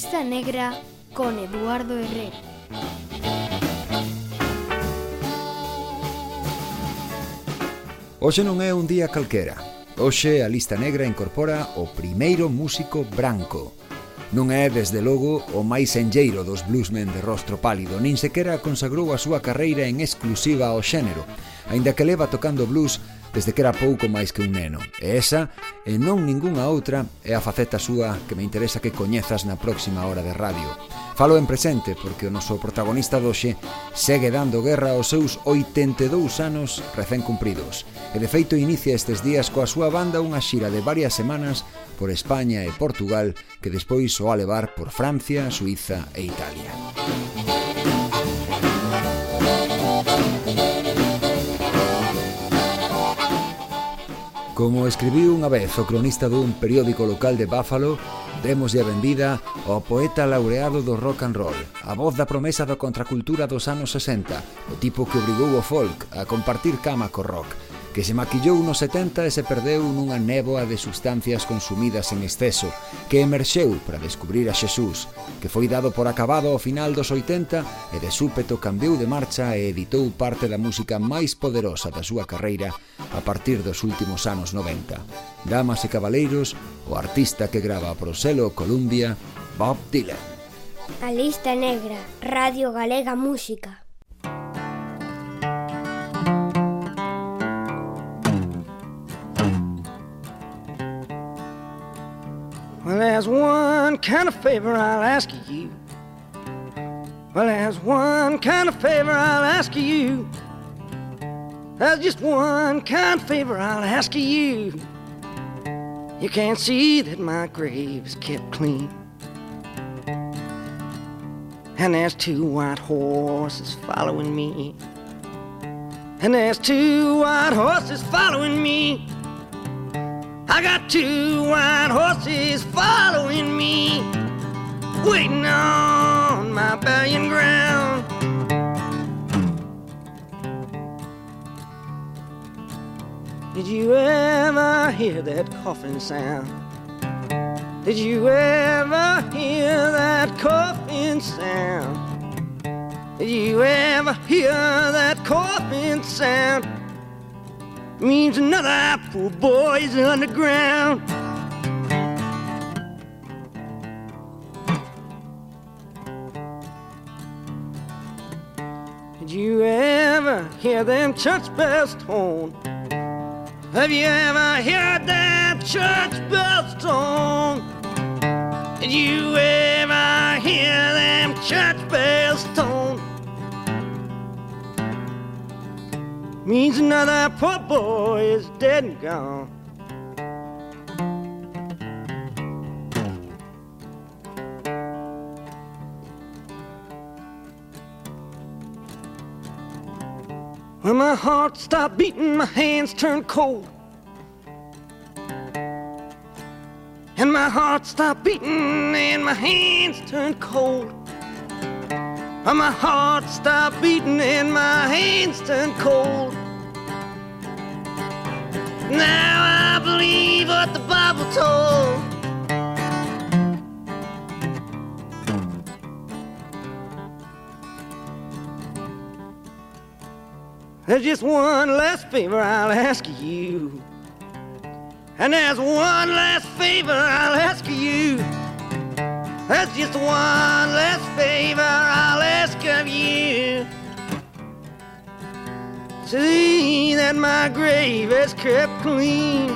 Lista Negra con Eduardo Herrera. Hoxe non é un día calquera. Hoxe a Lista Negra incorpora o primeiro músico branco. Non é, desde logo, o máis enlleiro dos bluesmen de rostro pálido, nin sequera consagrou a súa carreira en exclusiva ao xénero, aínda que leva tocando blues desde que era pouco máis que un neno. E esa, e non ningunha outra, é a faceta súa que me interesa que coñezas na próxima hora de radio. Falo en presente porque o noso protagonista doxe segue dando guerra aos seus 82 anos recén cumpridos e de feito inicia estes días coa súa banda unha xira de varias semanas por España e Portugal que despois o a levar por Francia, Suiza e Italia. Música Como escribiu unha vez o cronista dun periódico local de Buffalo, demoslle a benvida ao poeta laureado do rock and roll, a voz da promesa da contracultura dos anos 60, o tipo que obrigou o folk a compartir cama co rock, que se maquillou nos 70 e se perdeu nunha néboa de sustancias consumidas en exceso, que emerxeu para descubrir a Xesús, que foi dado por acabado ao final dos 80 e de súpeto cambiou de marcha e editou parte da música máis poderosa da súa carreira a partir dos últimos anos 90. Damas e cabaleiros, o artista que grava pro selo Columbia, Bob Dylan. A lista negra, Radio Galega Música. There's one kind of favor I'll ask of you. Well, there's one kind of favor I'll ask of you. There's just one kind of favor I'll ask of you. You can't see that my grave is kept clean. And there's two white horses following me. And there's two white horses following me. I got two white horses following me, waiting on my burying ground. Did you ever hear that coughing sound? Did you ever hear that coughing sound? Did you ever hear that coughing sound? Means another poor boy is underground. Did you ever hear them church bells tone? Have you ever heard that church bells tone? Did you ever hear them church bells tone? Means another poor boy is dead and gone. When my heart stopped beating, my hands turned cold. And my heart stopped beating, and my hands turned cold. And my heart stopped beating, and my hands turned cold. Now I believe what the Bible told. There's just one last favor I'll ask you. And there's one last favor I'll ask of you. There's just one last favor I'll ask of you. see that my grave is kept clean.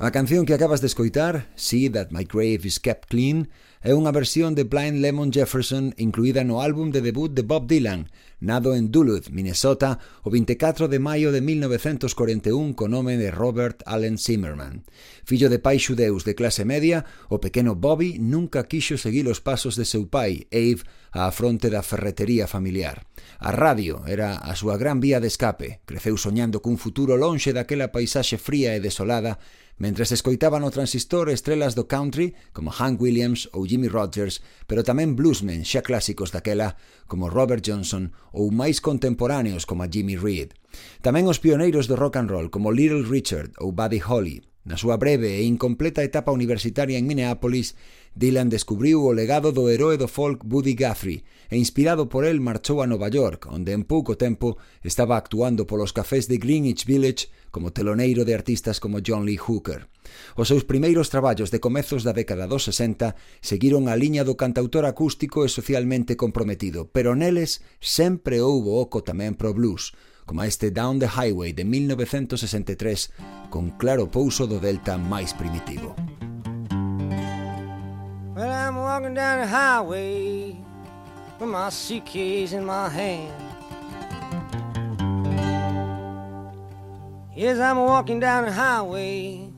A canción que acabas de escoitar, See That My Grave Is Kept Clean, É unha versión de Blind Lemon Jefferson incluída no álbum de debut de Bob Dylan, nado en Duluth, Minnesota, o 24 de maio de 1941 co nome de Robert Allen Zimmerman. Fillo de pais xudeus de clase media, o pequeno Bobby nunca quixo seguir os pasos de seu pai, Abe, á fronte da ferretería familiar. A radio era a súa gran vía de escape. Creceu soñando cun futuro lonxe daquela paisaxe fría e desolada Mentres escoitaban o transistor estrelas do country como Hank Williams ou Jimmy Rogers, pero tamén bluesmen xa clásicos daquela como Robert Johnson ou máis contemporáneos como Jimmy Reed. Tamén os pioneiros do rock and roll como Little Richard ou Buddy Holly. Na súa breve e incompleta etapa universitaria en Minneapolis, Dylan descubriu o legado do heroe do folk Buddy Guthrie, e inspirado por el marchou a Nova York, onde en pouco tempo estaba actuando polos cafés de Greenwich Village como teloneiro de artistas como John Lee Hooker. Os seus primeiros traballos de comezos da década dos 60 seguiron a liña do cantautor acústico e socialmente comprometido, pero neles sempre houbo oco tamén pro blues, como este Down the Highway de 1963, con claro pouso do delta máis primitivo. Well, I'm walking down the highway with my suitcase in my hand. Yes, I'm walking down the highway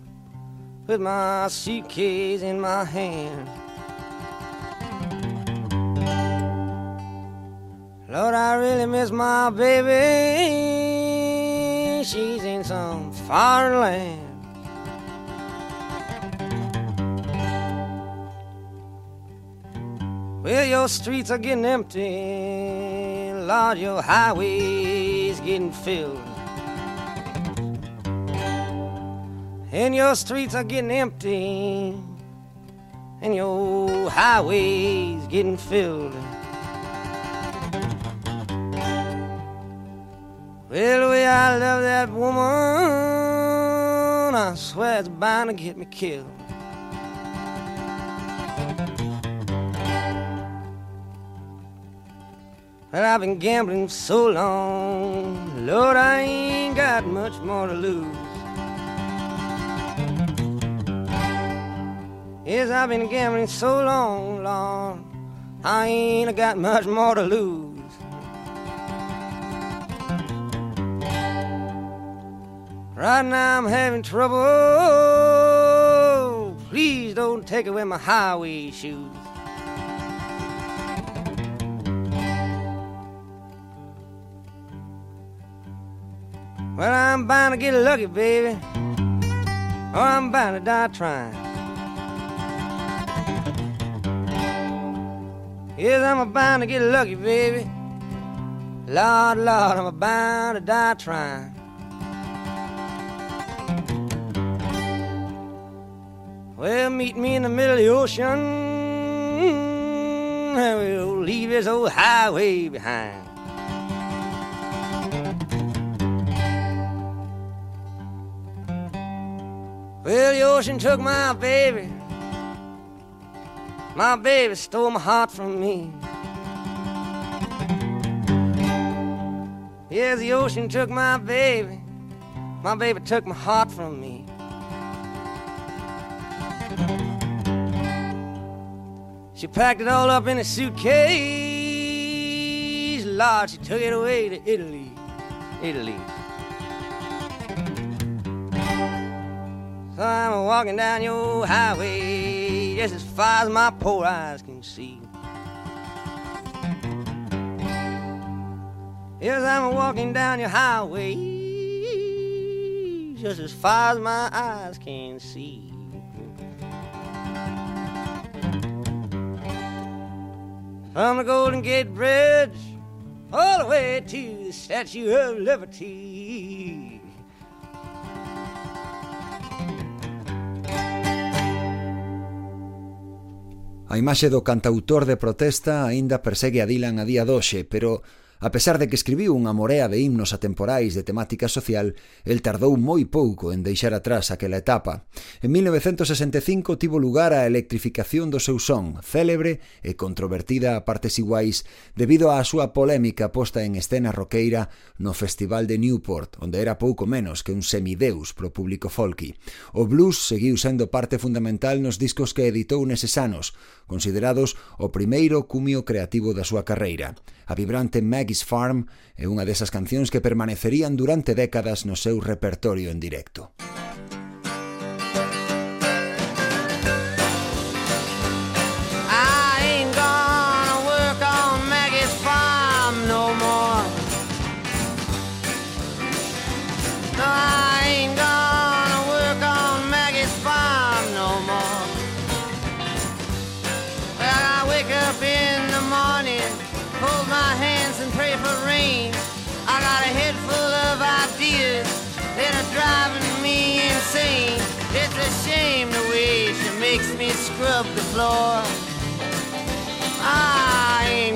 with my suitcase in my hand. Lord, I really miss my baby. She's in some foreign land. Well, your streets are getting empty. Lord, your highways getting filled. And your streets are getting empty. And your highways getting filled. Well, the way I love that woman, I swear it's bound to get me killed. Well, I've been gambling so long, Lord, I ain't got much more to lose. Yes, I've been gambling so long, Lord, I ain't got much more to lose. Right now I'm having trouble. Please don't take away my highway shoes. Well, I'm bound to get lucky, baby, or I'm bound to die trying. Yes, I'm bound to get lucky, baby. Lord, Lord, I'm bound to die trying. Well, meet me in the middle of the ocean, and we'll leave this old highway behind. Well, the ocean took my baby. My baby stole my heart from me. Yes, the ocean took my baby. My baby took my heart from me. She packed it all up in a suitcase. Lord, she took it away to Italy. Italy. I'm walking down your highway just as far as my poor eyes can see. Yes, I'm walking down your highway just as far as my eyes can see. From the Golden Gate Bridge all the way to the Statue of Liberty. A imaxe do cantautor de protesta aínda persegue a Dylan a día doxe, pero A pesar de que escribiu unha morea de himnos atemporais de temática social, el tardou moi pouco en deixar atrás aquela etapa. En 1965 tivo lugar a electrificación do seu son, célebre e controvertida a partes iguais, debido á súa polémica posta en escena roqueira no Festival de Newport, onde era pouco menos que un semideus pro público folky. O blues seguiu sendo parte fundamental nos discos que editou neses anos, considerados o primeiro cumio creativo da súa carreira. A vibrante Maggie Maggie's Farm é unha desas cancións que permanecerían durante décadas no seu repertorio en directo. Scrub the floor. I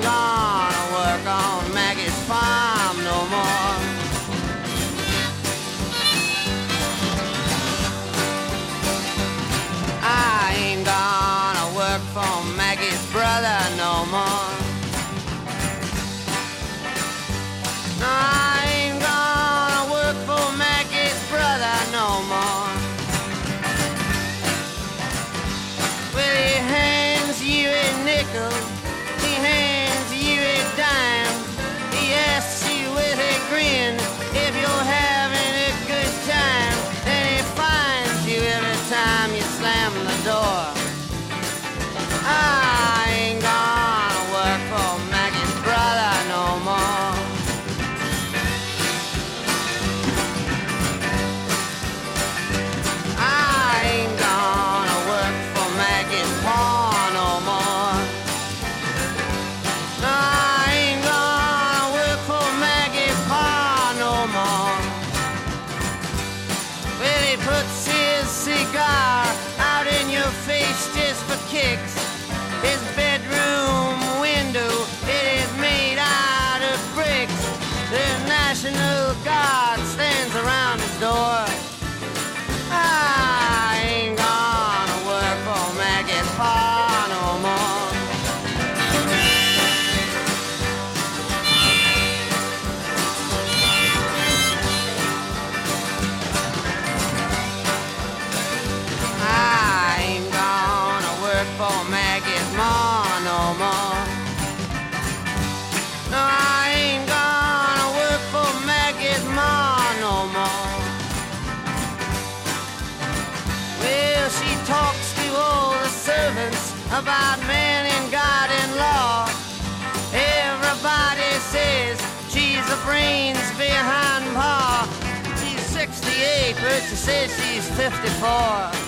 Bertha says she's 54.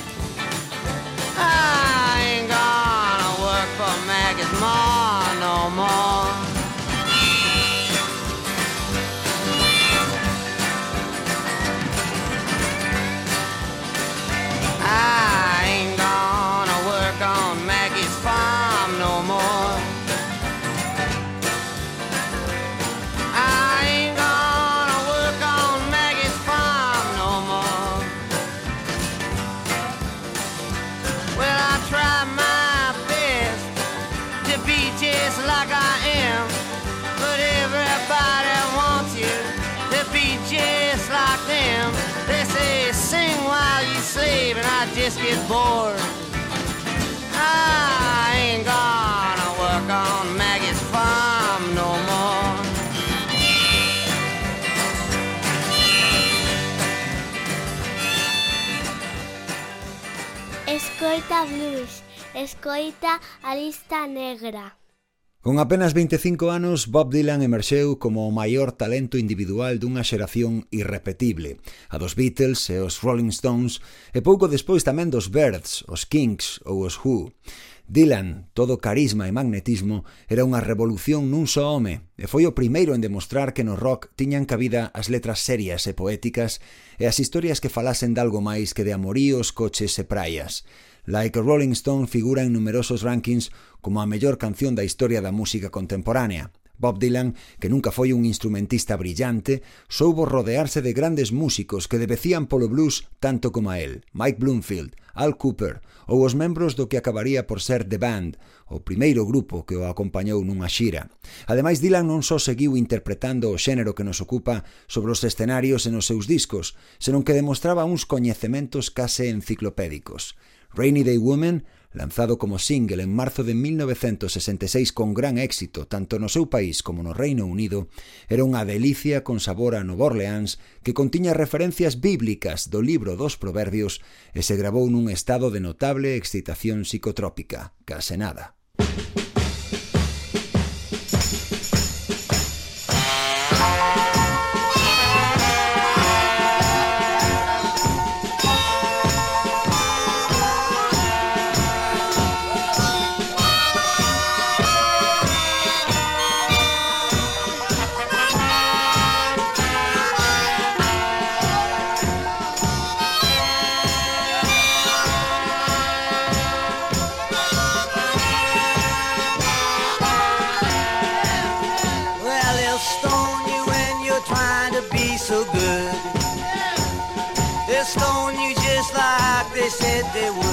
bored. I ain't gonna work on Maggie's farm no more. Escoita blues, escoita a lista negra. Con apenas 25 anos, Bob Dylan emerxeu como o maior talento individual dunha xeración irrepetible, a dos Beatles e os Rolling Stones, e pouco despois tamén dos Birds, os Kinks ou os Who. Dylan, todo carisma e magnetismo, era unha revolución nun só home e foi o primeiro en demostrar que no rock tiñan cabida as letras serias e poéticas e as historias que falasen de algo máis que de amoríos, coches e praias. Like a Rolling Stone figura en numerosos rankings como a mellor canción da historia da música contemporánea. Bob Dylan, que nunca foi un instrumentista brillante, soubo rodearse de grandes músicos que debecían polo blues tanto como a él, Mike Bloomfield, Al Cooper ou os membros do que acabaría por ser The Band, o primeiro grupo que o acompañou nunha xira. Ademais, Dylan non só seguiu interpretando o xénero que nos ocupa sobre os escenarios e nos seus discos, senón que demostraba uns coñecementos case enciclopédicos. Rainy Day Woman lanzado como single en marzo de 1966 con gran éxito tanto no seu país como no Reino Unido, era unha delicia con sabor a Nova Orleans que contiña referencias bíblicas do libro dos proverbios e se grabou nun estado de notable excitación psicotrópica, case nada. de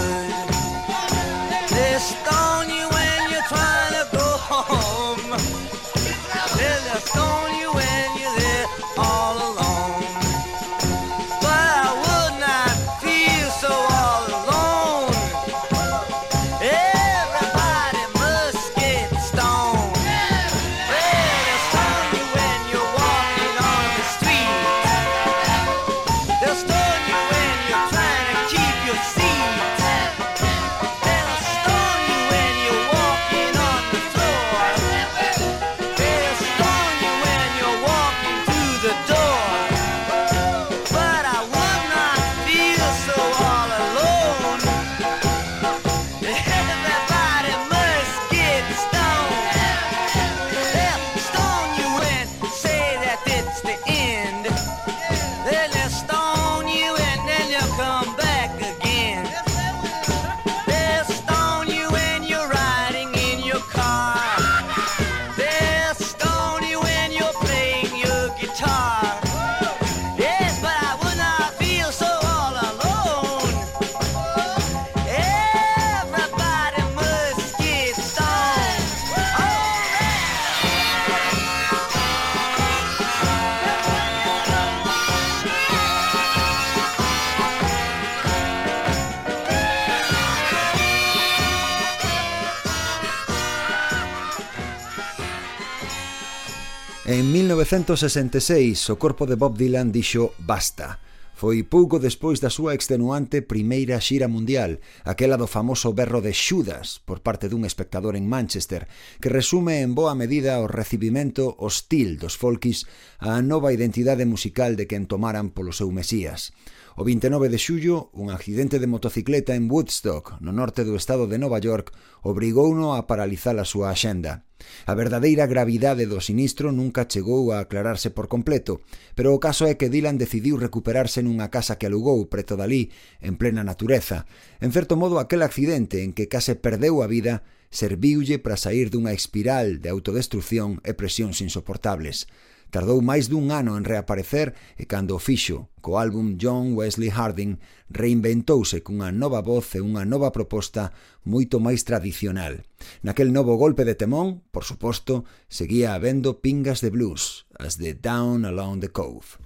1966, o corpo de Bob Dylan dixo basta. Foi pouco despois da súa extenuante primeira xira mundial, aquela do famoso berro de Xudas por parte dun espectador en Manchester, que resume en boa medida o recibimento hostil dos folkis á nova identidade musical de quen tomaran polo seu Mesías. O 29 de xullo, un accidente de motocicleta en Woodstock, no norte do estado de Nova York, obrigouno a paralizar a súa axenda. A verdadeira gravidade do sinistro nunca chegou a aclararse por completo, pero o caso é que Dylan decidiu recuperarse nunha casa que alugou preto dali, en plena natureza. En certo modo, aquel accidente en que case perdeu a vida serviulle para sair dunha espiral de autodestrucción e presións insoportables. Tardou máis dun ano en reaparecer e cando o fixo co álbum John Wesley Harding reinventouse cunha nova voz e unha nova proposta moito máis tradicional. Naquel novo golpe de temón, por suposto, seguía habendo pingas de blues, as de Down Along the Cove.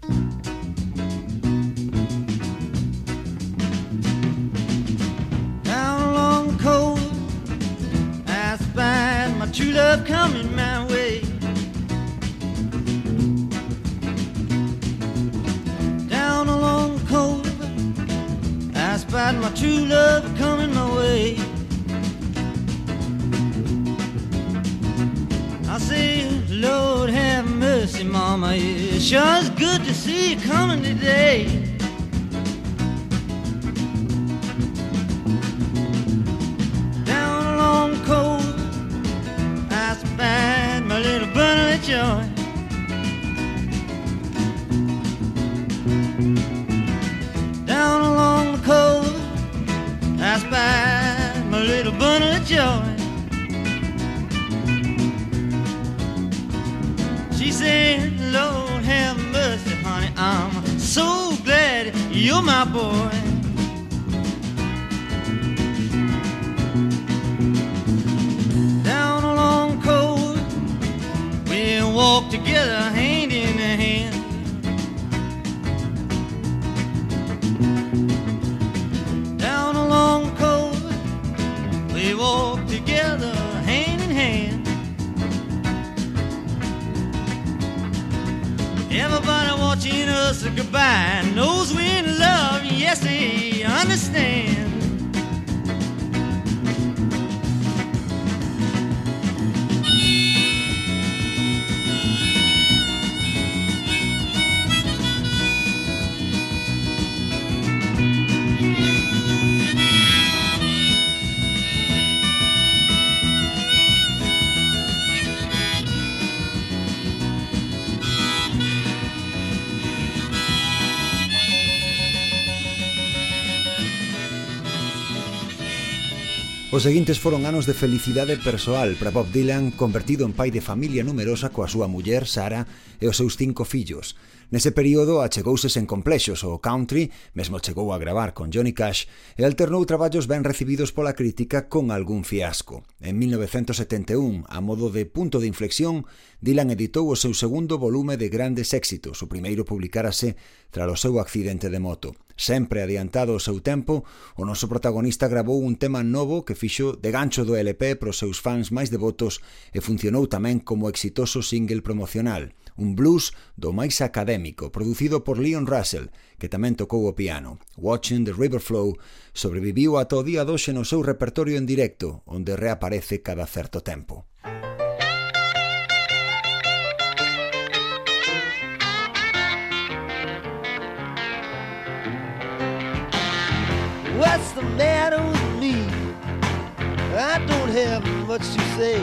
Down along the cove I spied my true love coming my way spied my true love coming my way. I say, Lord have mercy, Mama. It sure is good to see you coming today. My boy. seguintes foron anos de felicidade persoal para Bob Dylan, convertido en pai de familia numerosa coa súa muller, Sara, e os seus cinco fillos. Nese período achegouse sen complexos ao country, mesmo chegou a gravar con Johnny Cash, e alternou traballos ben recibidos pola crítica con algún fiasco. En 1971, a modo de punto de inflexión, Dylan editou o seu segundo volume de grandes éxitos, o primeiro publicárase tras o seu accidente de moto sempre adiantado o seu tempo, o noso protagonista grabou un tema novo que fixo de gancho do LP para os seus fans máis devotos e funcionou tamén como exitoso single promocional, un blues do máis académico, producido por Leon Russell, que tamén tocou o piano. Watching the River Flow sobreviviu ata o día doxe no seu repertorio en directo, onde reaparece cada certo tempo. Música What's the matter with me? I don't have much to say.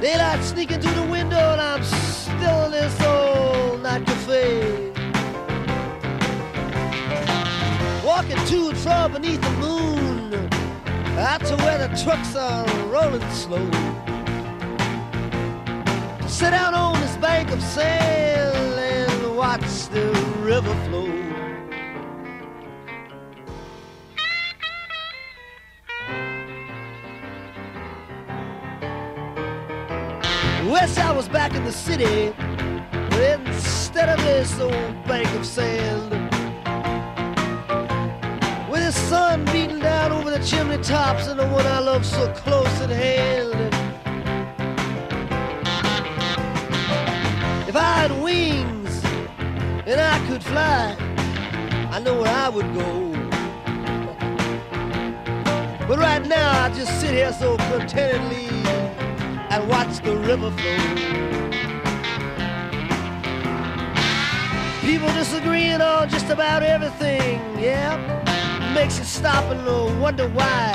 Daylight sneaking through the window and I'm still in this old night cafe. Walking to and fro beneath the moon, out to where the trucks are rolling slow. Sit down on this bank of sand and watch the river flow. Wish I was back in the city instead of this old bank of sand. With the sun beating down over the chimney tops and the one I love so close at hand. If I had wings and I could fly, I know where I would go. But right now I just sit here so contentedly and watch the river flow. People disagreeing on just about everything, yeah. Makes you stop and wonder why.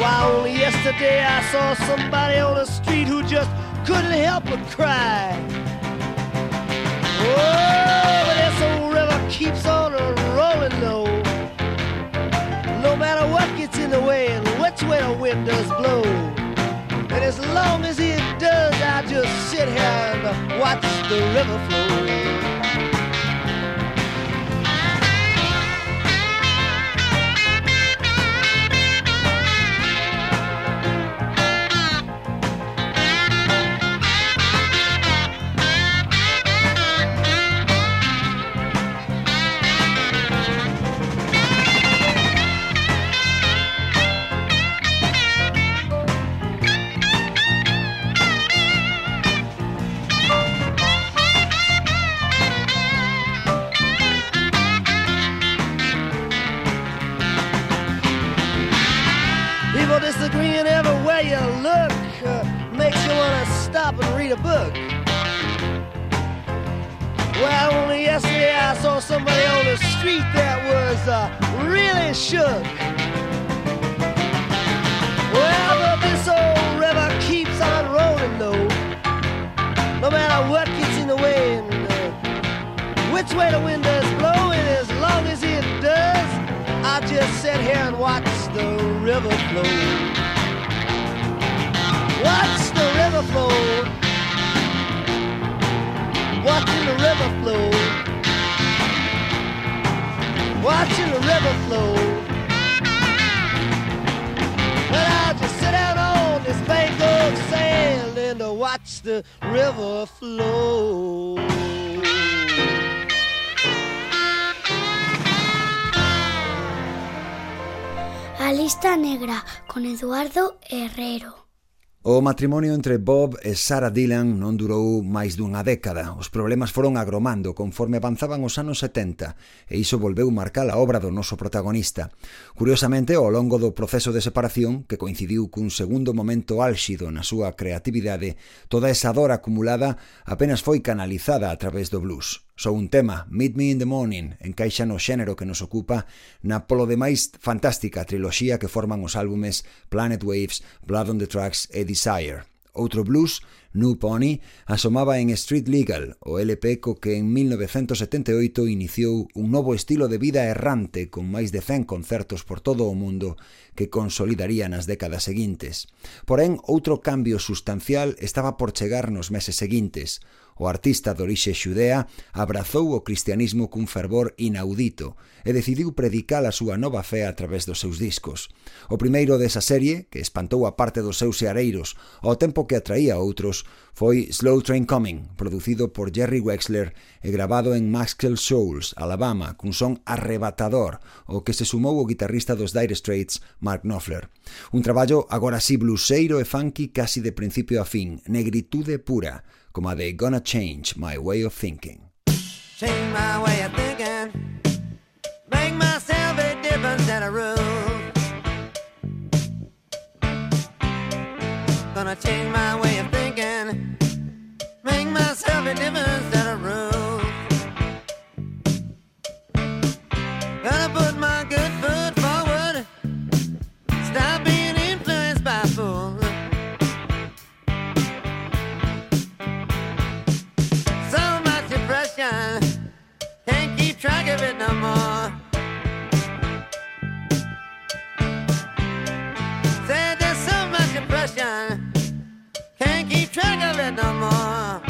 Why only yesterday I saw somebody on the street who just couldn't help but cry. Oh, but this old river keeps on rolling though. No matter what gets in the way and which way the wind does blow. And as long as it does, I just sit here and watch the river flow. Shook. Well, but this old river keeps on rolling though. No matter what gets in the way and uh, which way the wind does blow, and as long as it does, I just sit here and watch the river flow. Watch the river flow. Watching the river flow. Watching the river flow. Of sand and to watch the river flow. A lista negra con Eduardo Herrero. O matrimonio entre Bob e Sarah Dylan non durou máis dunha década. Os problemas foron agromando conforme avanzaban os anos 70 e iso volveu marcar a obra do noso protagonista. Curiosamente, ao longo do proceso de separación, que coincidiu cun segundo momento álxido na súa creatividade, toda esa dor acumulada apenas foi canalizada a través do blues. Só un tema, Meet Me in the Morning, encaixa no xénero que nos ocupa na polo demais fantástica triloxía que forman os álbumes Planet Waves, Blood on the Tracks e Desire. Outro blues New Pony asomaba en Street Legal, o LP co que en 1978 iniciou un novo estilo de vida errante con máis de 100 concertos por todo o mundo que consolidaría nas décadas seguintes. Porén, outro cambio sustancial estaba por chegar nos meses seguintes. O artista de orixe xudea abrazou o cristianismo cun fervor inaudito e decidiu predicar a súa nova fe a través dos seus discos. O primeiro desa serie, que espantou a parte dos seus seareiros ao tempo que atraía a outros, foi Slow Train Coming, producido por Jerry Wexler e grabado en Maxwell Shoals, Alabama, cun son arrebatador, o que se sumou o guitarrista dos Dire Straits, Mark Knopfler. Un traballo agora así bluseiro e funky casi de principio a fin, negritude pura, como a de Gonna Change My Way of Thinking. Change my way of thinking Make myself a different set of rules Gonna change my way myself a difference in a room. Gonna put my good foot forward. Stop being influenced by fools. So much depression, can't keep track of it no more. There's so much depression, can't keep track of it no more.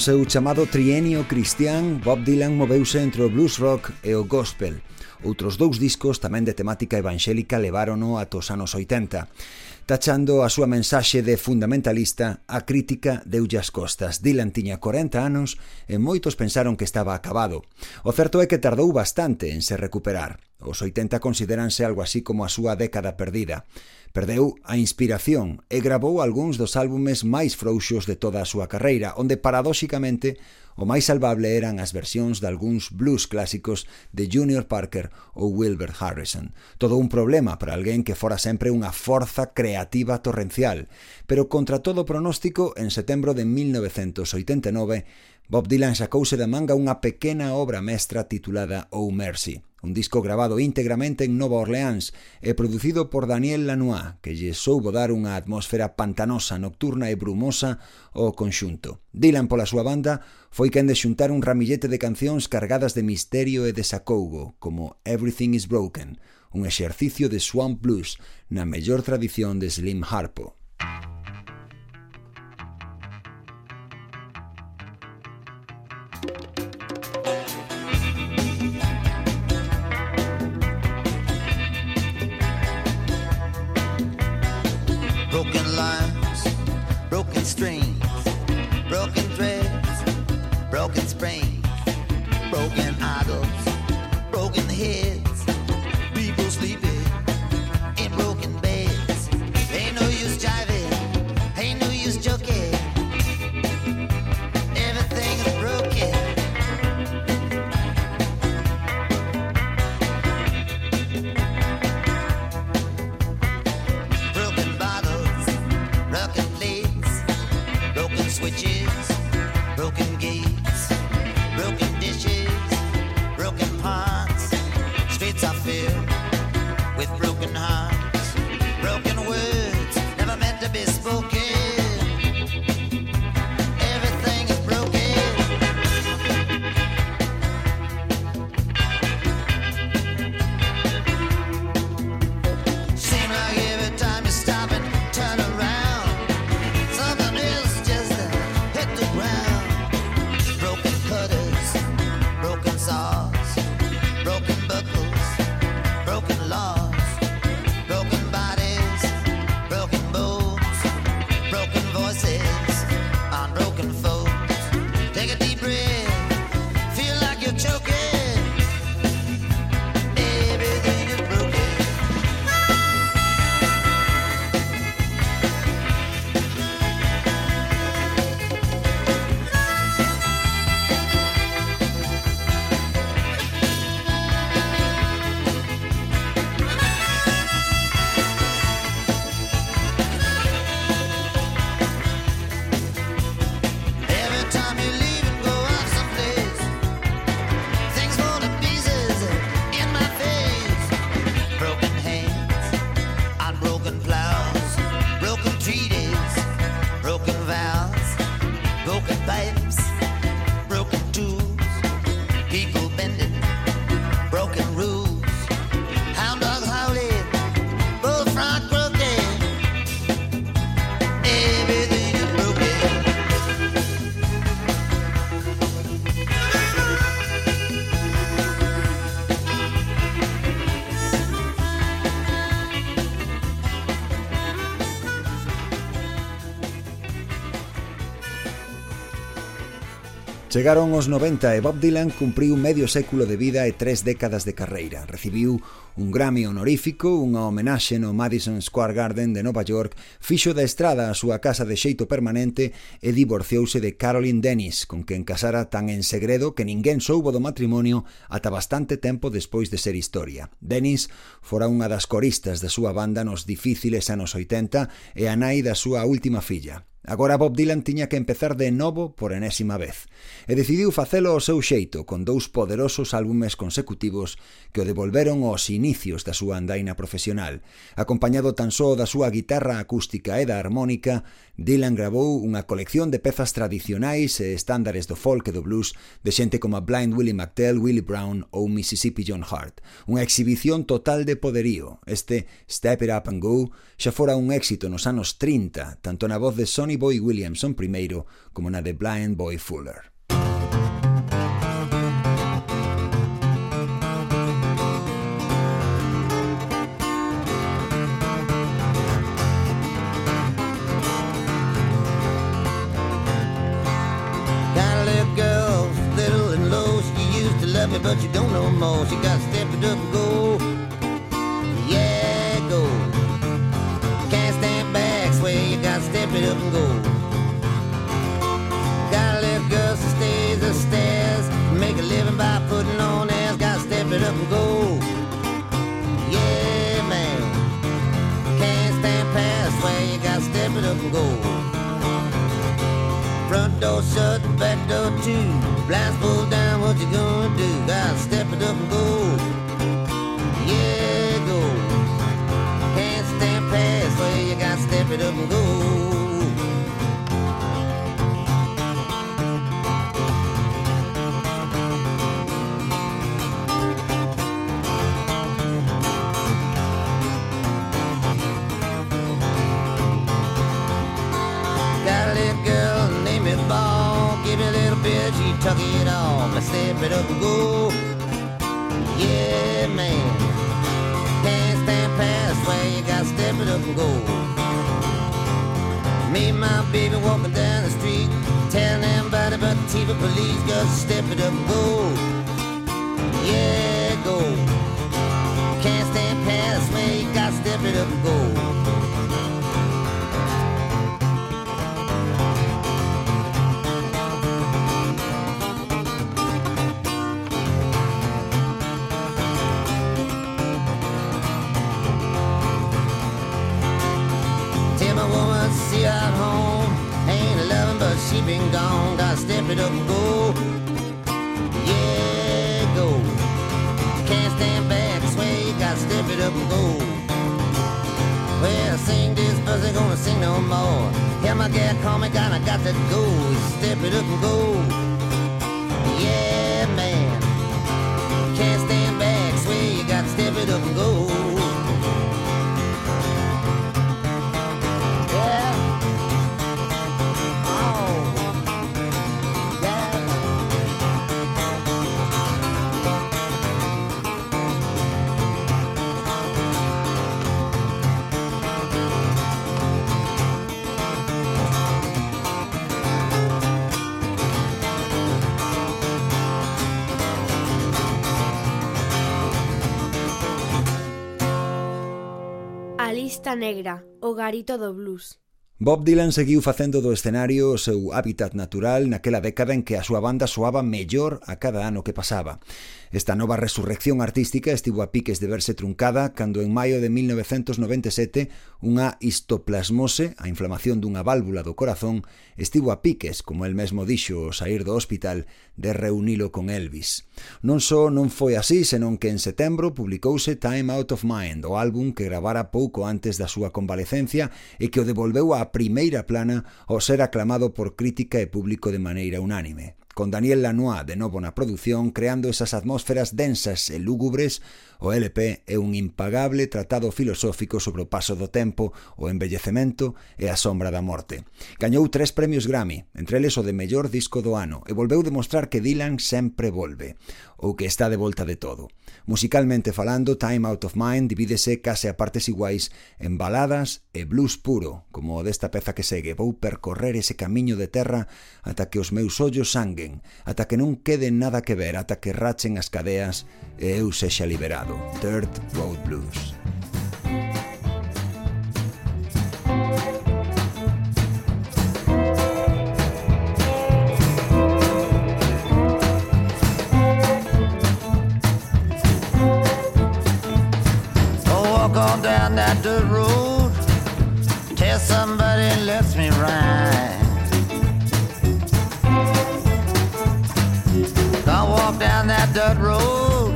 No seu chamado trienio cristián, Bob Dylan moveuse entre o blues rock e o gospel. Outros dous discos tamén de temática evangélica levárono atos anos 80. Tachando a súa mensaxe de fundamentalista, a crítica deulle as costas. Dylan tiña 40 anos e moitos pensaron que estaba acabado. O certo é que tardou bastante en se recuperar. Os 80 consideranse algo así como a súa década perdida. Perdeu a inspiración e gravou algúns dos álbumes máis frouxos de toda a súa carreira, onde paradóxicamente o máis salvable eran as versións de algúns blues clásicos de Junior Parker ou Wilbur Harrison. Todo un problema para alguén que fora sempre unha forza creativa torrencial, pero contra todo pronóstico en setembro de 1989 Bob Dylan sacouse da manga unha pequena obra mestra titulada Oh Mercy, un disco grabado íntegramente en Nova Orleans e producido por Daniel Lanois, que lle soubo dar unha atmosfera pantanosa, nocturna e brumosa ao conxunto. Dylan, pola súa banda, foi quen de xuntar un ramillete de cancións cargadas de misterio e desacougo, como Everything is Broken, un exercicio de swamp blues na mellor tradición de Slim Harpo. to be spoken. Chegaron os 90 e Bob Dylan cumpriu medio século de vida e tres décadas de carreira. Recibiu un Grammy honorífico, unha homenaxe no Madison Square Garden de Nova York Fixo da estrada a súa casa de xeito permanente e divorciouse de Caroline Dennis, con quen casara tan en segredo que ninguén soubo do matrimonio ata bastante tempo despois de ser historia. Dennis fora unha das coristas da súa banda nos difíciles anos 80 e a nai da súa última filla. Agora Bob Dylan tiña que empezar de novo por enésima vez e decidiu facelo ao seu xeito con dous poderosos álbumes consecutivos que o devolveron aos inicios da súa andaina profesional, acompañado tan só da súa guitarra acústica acústica e da armónica, Dylan grabou unha colección de pezas tradicionais e estándares do folk e do blues de xente como Blind Willie McTell, Willie Brown ou Mississippi John Hart. Unha exhibición total de poderío. Este Step It Up and Go xa fora un éxito nos anos 30, tanto na voz de Sonny Boy Williamson primeiro como na de Blind Boy Fuller. But you don't know more. She got to step it up and go. Yeah, go. Can't stand back, swear you got to step it up and go. Got a little girl who stays upstairs, make a living by putting on airs. Got to step it up and go. Yeah, man. Can't stand past, swear you got to step it up and go. Door shut, the back door too. Blinds pulled down, what you gonna do? Gotta step it up and go. Yeah, go. Can't stand past where you gotta step it up and go. And go. Yeah, man. Can't stand past where you gotta step it up and go. Me and my baby walking down the street, telling everybody about the TV police. Gotta step it up and go. Yeah, it up and go. Yeah, go. Can't stand back, swear you gotta step it up and go. Well, sing this, but ain't gonna sing no more. Yeah, my gal call me, God, I got to go. Step it up and go. Yeah, man. Can't stand back, swear you gotta step it up and go. Lista Negra, o garito do blues. Bob Dylan seguiu facendo do escenario o seu hábitat natural naquela década en que a súa banda soaba mellor a cada ano que pasaba. Esta nova resurrección artística estivo a piques de verse truncada cando en maio de 1997 unha histoplasmose, a inflamación dunha válvula do corazón, estivo a piques, como el mesmo dixo ao sair do hospital, de reunilo con Elvis. Non só non foi así, senón que en setembro publicouse Time Out of Mind, o álbum que gravara pouco antes da súa convalecencia e que o devolveu á primeira plana ao ser aclamado por crítica e público de maneira unánime con Daniel Lanois de novo na produción creando esas atmósferas densas e lúgubres, o LP é un impagable tratado filosófico sobre o paso do tempo, o embellecemento e a sombra da morte. Gañou tres premios Grammy, entre eles o de mellor disco do ano, e volveu demostrar que Dylan sempre volve ou que está de volta de todo. Musicalmente falando, Time Out of Mind divídese case a partes iguais en baladas e blues puro, como desta peza que segue. Vou percorrer ese camiño de terra ata que os meus ollos sanguen, ata que non quede nada que ver, ata que rachen as cadeas e eu sexa liberado. Third Road Blues. On down that dirt road till somebody lets me ride. Gonna walk down that dirt road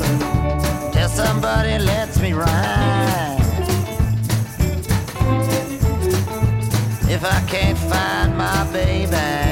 till somebody lets me ride. If I can't find my baby,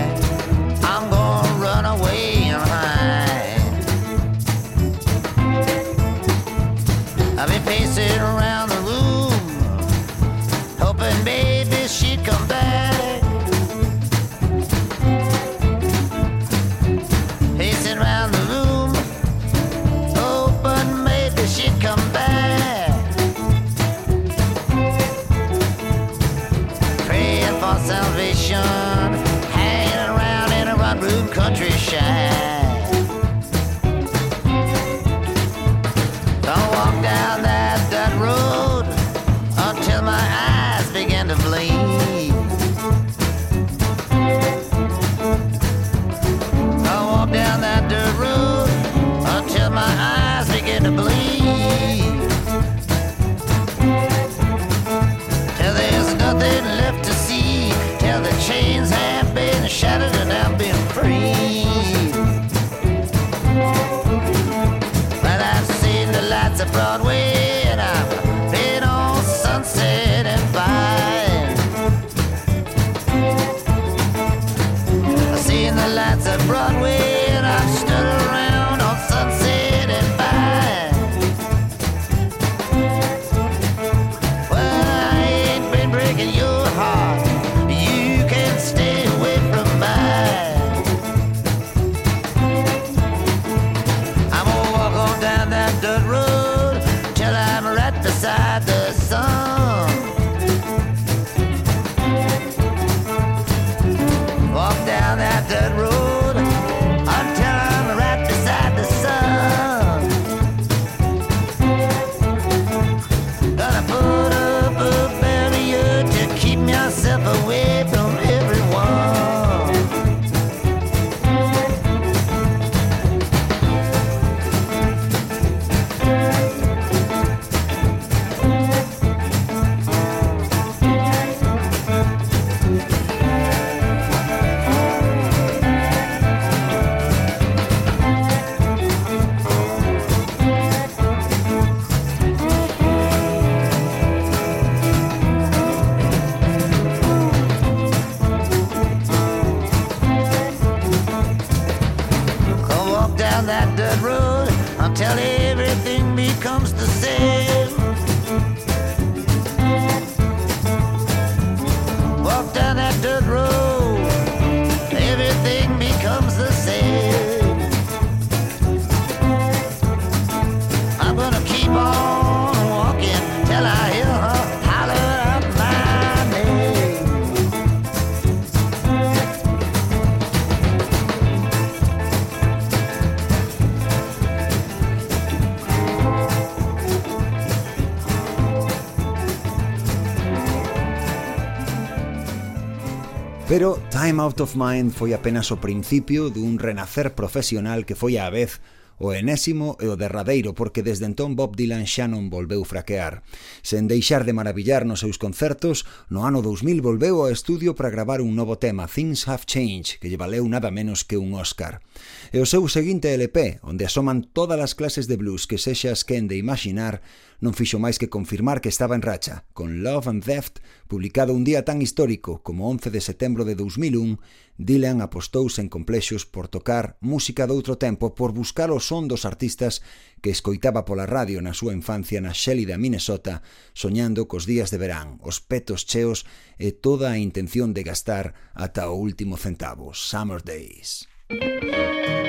Pero Time Out of Mind foi apenas o principio dun renacer profesional que foi á vez o enésimo e o derradeiro, porque desde entón Bob Dylan xa non volveu fraquear. Sen deixar de maravillar nos seus concertos, no ano 2000 volveu ao estudio para gravar un novo tema, Things Have Changed, que lle valeu nada menos que un Oscar. E o seu seguinte LP, onde asoman todas as clases de blues que sexas quen de imaginar, non fixo máis que confirmar que estaba en racha, con Love and Theft, publicado un día tan histórico como 11 de setembro de 2001, Dylan apostou sen complexos por tocar música doutro tempo por buscar o son dos artistas que escoitaba pola radio na súa infancia na xélida Minnesota, soñando cos días de verán, os petos cheos e toda a intención de gastar ata o último centavo, Summer Days. Música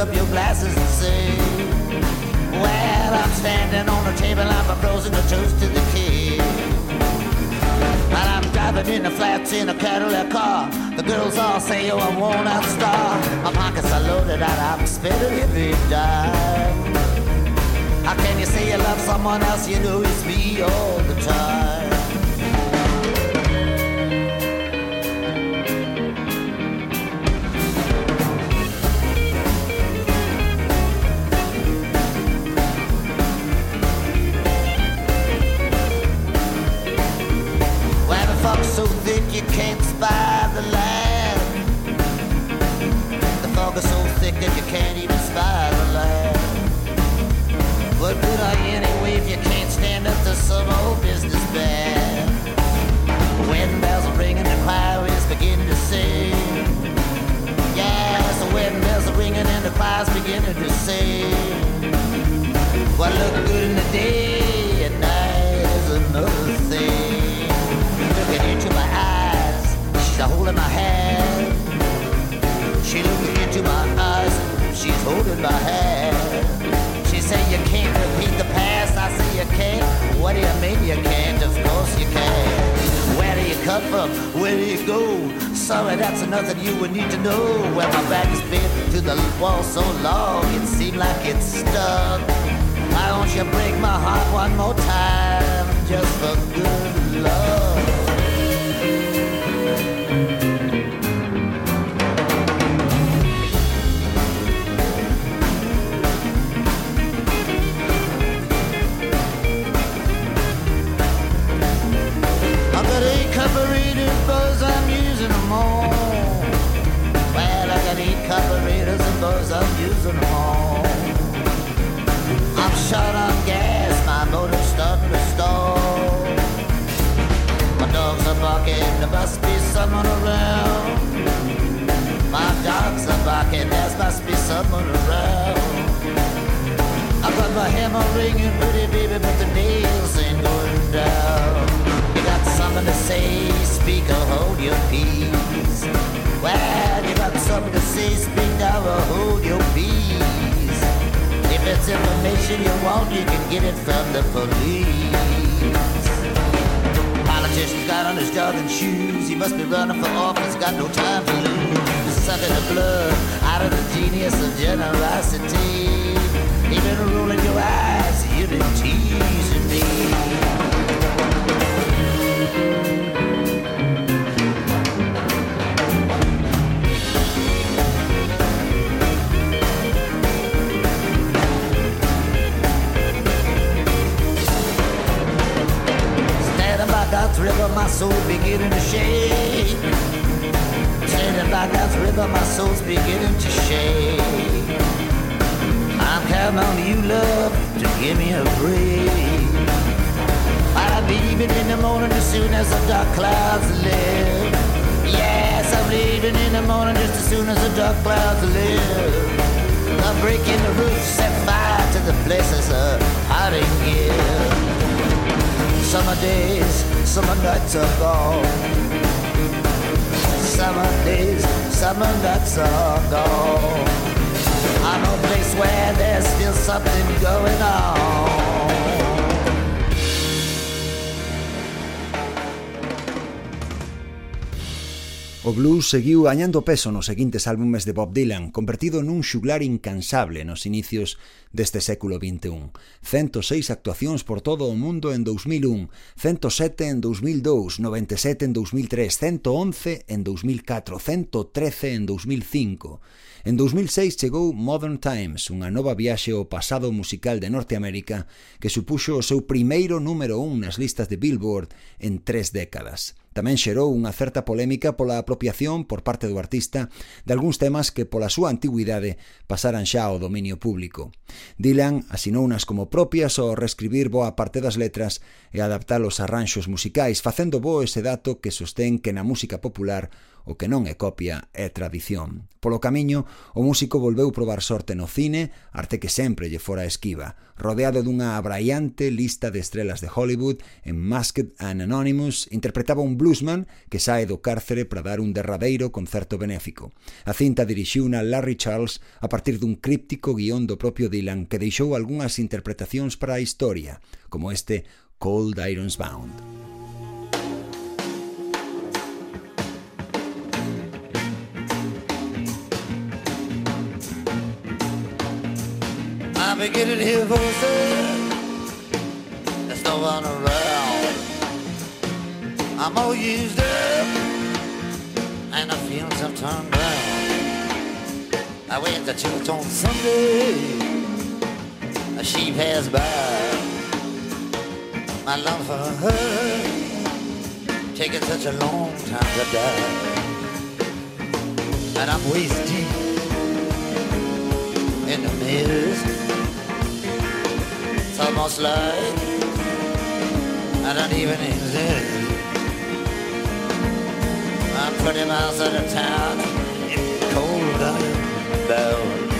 up your glasses and sing. Well, I'm standing on the table, I'm proposing a toast to the king. And I'm driving in the flats in a Cadillac car. The girls all say, oh, I'm worn out star. My pockets are loaded and I'm spending every dime. How can you say you love someone else? You know it's me all the time. the fog is so thick that you can't even spy the land. What good are you anyway if you can't stand up to some old business man? Wedding bells are ringing, the choir is beginning to sing. Yes, the wedding bells are ringing and the choir's beginning to sing. What look good in the day? She's holding my hand. She looking into my eyes. She's holding my hand. She say you can't repeat the past. I say you can't. What do you mean you can't? Of course you can. Where do you come from? Where do you go? Sorry, that's nothing you would need to know. Where my back has been to the wall so long, it seemed like it's stuck. Why don't you break my heart one more time, just for good love? Someone around. My dogs are barking, there must be someone around. I got my hammer ringing, pretty baby, but the nails ain't going down You got something to say, speak or hold your peace. Well, you got something to say, speak now or hold your peace. If it's information you want, you can get it from the police. Politician's got on his jogging shoes, he must be running for office, got no time to lose. Sucking the blood out of the genius of generosity. Even rolling your eyes, you've been teasing river, my soul beginning to shake. Standing by God's river, my soul's beginning to shake. I'm counting on you, love, to give me a break. I'll be leaving in the morning as soon as the dark clouds lift. Yes, I'm leaving in the morning just as soon as the dark clouds lift. I'm breaking the roof, set fire to the places of hiding here. Summer days, summer nights are gone. Summer days, summer nights are gone. I know a place where there's still something going on. O blues seguiu gañando peso nos seguintes álbumes de Bob Dylan, convertido nun xuglar incansable nos inicios deste século XXI. 106 actuacións por todo o mundo en 2001, 107 en 2002, 97 en 2003, 111 en 2004, 113 en 2005. En 2006 chegou Modern Times, unha nova viaxe ao pasado musical de Norteamérica que supuxo o seu primeiro número 1 nas listas de Billboard en tres décadas. Tamén xerou unha certa polémica pola apropiación por parte do artista de algúns temas que pola súa antigüidade pasaran xa ao dominio público. Dylan asinounas como propias ao reescribir boa parte das letras e adaptar os arranxos musicais, facendo bo ese dato que sostén que na música popular O que non é copia é tradición. Polo camiño, o músico volveu probar sorte no cine, arte que sempre lle fora esquiva, rodeado dunha abraiante lista de estrelas de Hollywood, en Masked and Anonymous, interpretaba un bluesman que sae do cárcere para dar un derradeiro concerto benéfico. A cinta dirixiuna Larry Charles a partir dun críptico guión do propio Dylan que deixou algunhas interpretacións para a historia, como este Cold Irons Bound. Getting here for a There's no one around. I'm all used up, and the feelings have turned round. I went to church on Sunday. A sheep has by. My love for her taking such a long time to die, and I'm waist deep in the mist almost like I don't even exist. I'm 20 miles out of town in cold bound.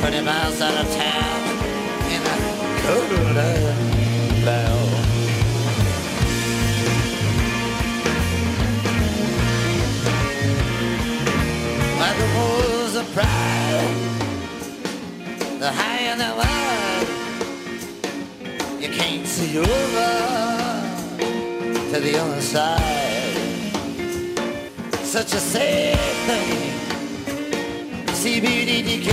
20 miles out of town in a cold the higher the wall can't see over to the other side. Such a sad thing, CBDDK.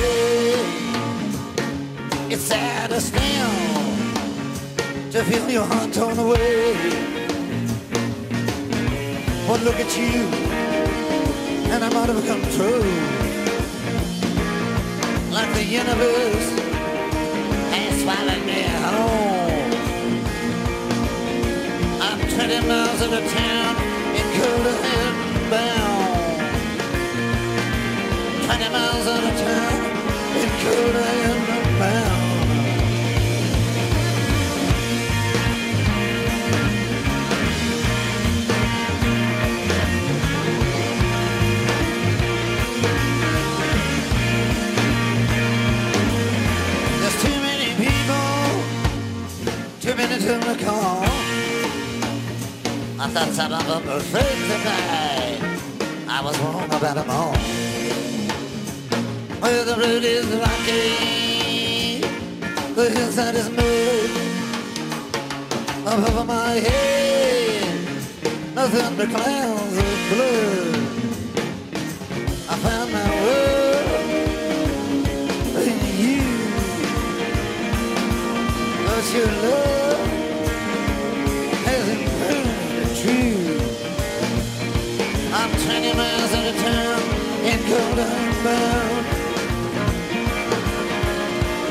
It's sad to still to feel your heart torn away. But look at you, and I'm out of control. Like the universe has swallowed me home. 20 miles out of town in Cullinan bound. 20 miles out of town in Cullinan bound. Too many to call. I thought some of them were afraid to die. I was wrong about them all. Where the road is rocky, the hillside is smooth. Above my head, nothing but clouds of blue. I found my world in you. But your love 20 miles out of town in Golden Bound.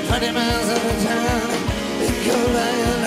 20 miles out of town in Golden You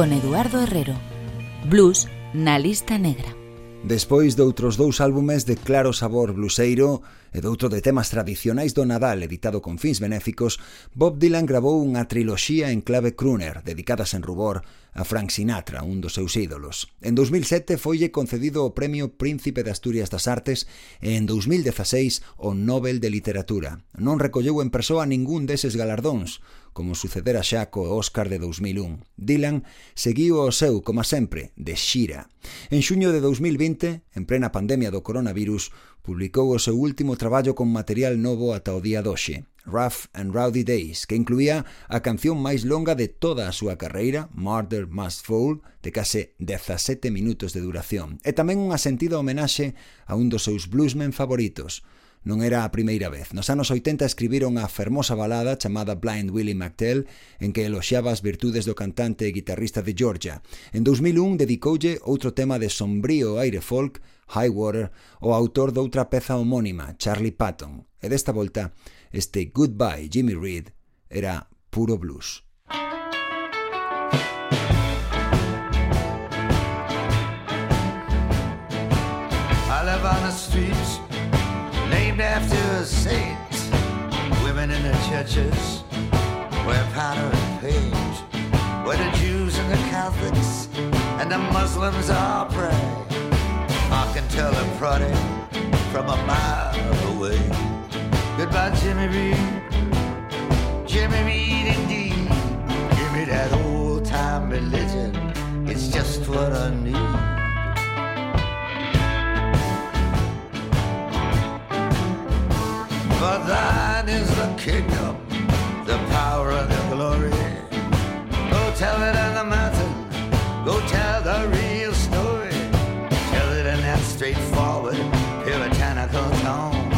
con Eduardo Herrero. Blues na lista negra. Despois de outros dous álbumes de claro sabor bluseiro e doutro de temas tradicionais do Nadal editado con fins benéficos, Bob Dylan grabou unha triloxía en clave crooner dedicadas en rubor a Frank Sinatra, un dos seus ídolos. En 2007 foille concedido o Premio Príncipe de Asturias das Artes e en 2016 o Nobel de Literatura. Non recolleu en persoa ningún deses galardóns, como sucedera xa co Óscar de 2001. Dylan seguiu o seu, como sempre, de xira. En xuño de 2020, en plena pandemia do coronavirus, publicou o seu último traballo con material novo ata o día doxe, Rough and Rowdy Days, que incluía a canción máis longa de toda a súa carreira, Murder Must Fall, de case 17 minutos de duración, e tamén unha sentida homenaxe a un dos seus bluesmen favoritos, Non era a primeira vez. Nos anos 80 escribiron a fermosa balada chamada Blind Willie McTell en que eloxiaba as virtudes do cantante e guitarrista de Georgia. En 2001 dedicoulle outro tema de sombrío aire folk, High Water, o autor doutra peza homónima, Charlie Patton. E desta volta, este Goodbye Jimmy Reed era puro blues. I live on the streets named after saints. Women in the churches wear powder and paint. Where the Jews and the Catholics and the Muslims all pray. I can tell a prodding from a mile away. Goodbye, Jimmy Reed. Jimmy Reed, indeed. Give me that old time religion. It's just what I need. For thine is the kingdom, the power and the glory. Go tell it on the mountain, go tell the real story. Tell it in that straightforward, puritanical tone.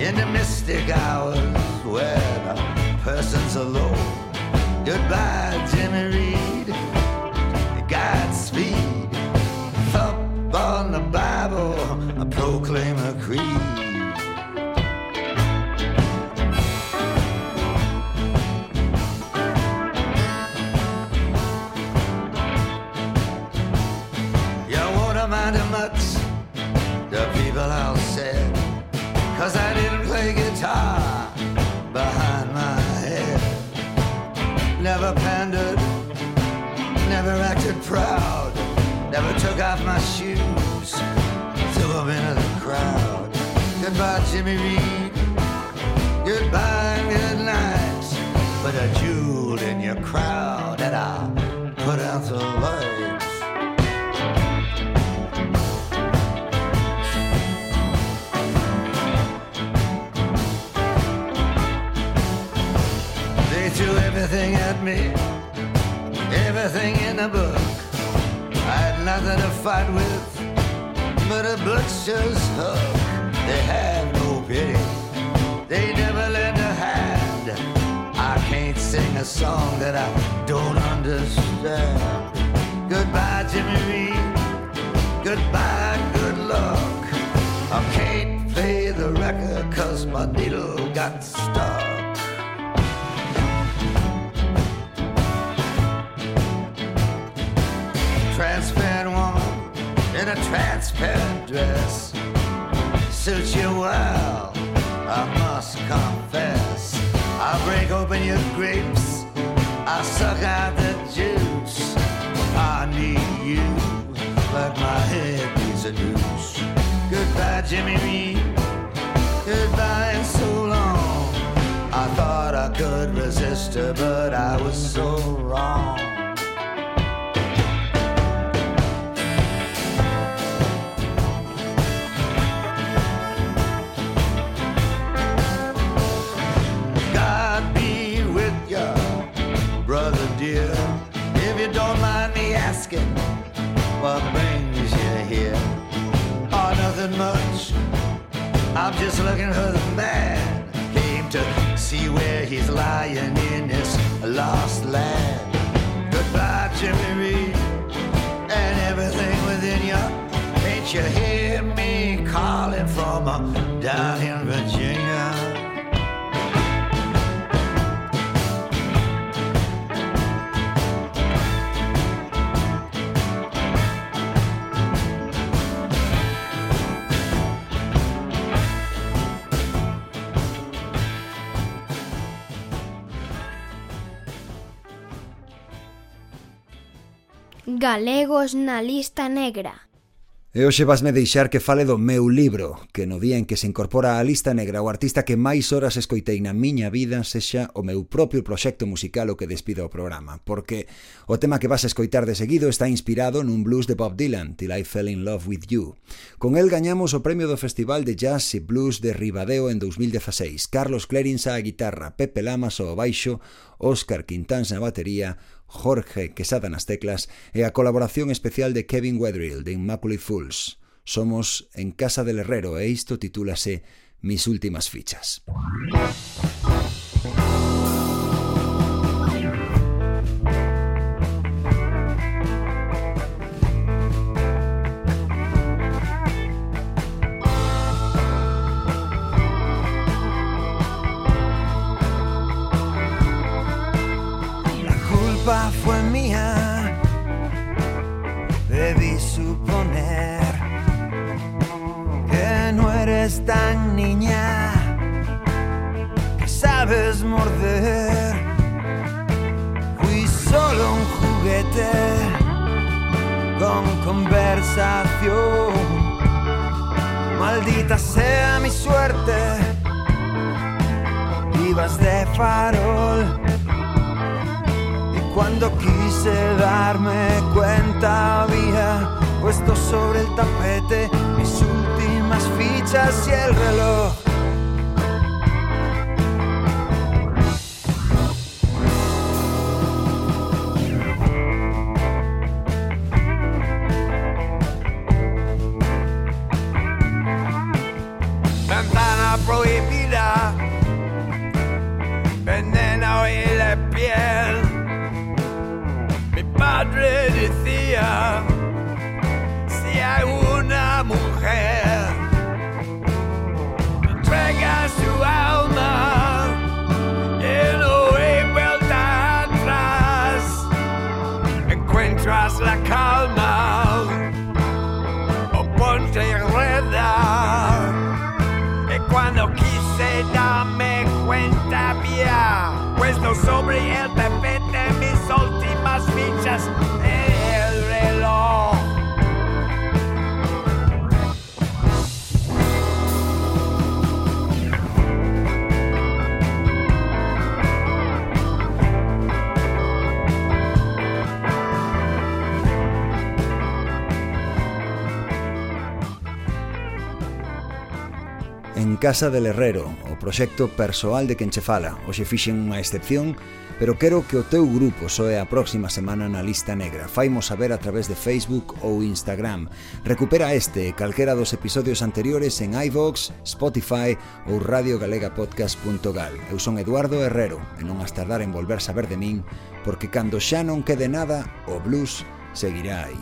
In the mystic hours where the person's alone. Goodbye, Jimmy Reed. Off my shoes, threw them into the crowd. Goodbye, Jimmy Reed. Goodbye good night. Put a jewel in your crowd and I'll put out the lights. They threw everything at me, everything in the book. I nothing to fight with but a butcher's hook. They have no pity, they never lend a hand. I can't sing a song that I don't understand. Goodbye, Jimmy Reed. Goodbye, good luck. I can't play the record cause my needle got stuck. Dress suits you well, I must confess. I break open your grapes, I suck out the juice. I need you like my head needs a noose. Goodbye, Jimmy Reed. Goodbye, and so long. I thought I could resist her, but I was so wrong. Asking, what brings you here? Oh, nothing much. I'm just looking for the man. Came to see where he's lying in his lost land. Goodbye, Jimmy Reed, and everything within you. Can't you hear me calling from uh, down in Virginia? Galegos na lista negra. E hoxe vasme deixar que fale do meu libro, que no día en que se incorpora á lista negra o artista que máis horas escoitei na miña vida sexa o meu propio proxecto musical o que despido o programa, porque o tema que vas a escoitar de seguido está inspirado nun blues de Bob Dylan, Till I Fell in Love With You. Con el gañamos o premio do Festival de Jazz e Blues de Ribadeo en 2016, Carlos Clarins á guitarra, Pepe Lamas ao baixo, Óscar Quintáns na batería, Jorge Quesada nas teclas e a colaboración especial de Kevin Wedrill de Immaculate Fools. Somos en Casa del Herrero e isto titúlase Mis últimas fichas. Suponer que no eres tan niña, que sabes morder. Fui solo un juguete con conversación. Maldita sea mi suerte, ibas de farol. Cuando quise darme cuenta había puesto sobre el tapete mis últimas fichas y el reloj. Casa del Herrero, o proxecto persoal de quen che fala. Hoxe fixen unha excepción, pero quero que o teu grupo soe a próxima semana na lista negra. Faimos saber a través de Facebook ou Instagram. Recupera este e calquera dos episodios anteriores en iVox, Spotify ou radiogalegapodcast.gal. Eu son Eduardo Herrero e non has tardar en volver saber de min, porque cando xa non quede nada, o blues seguirá aí.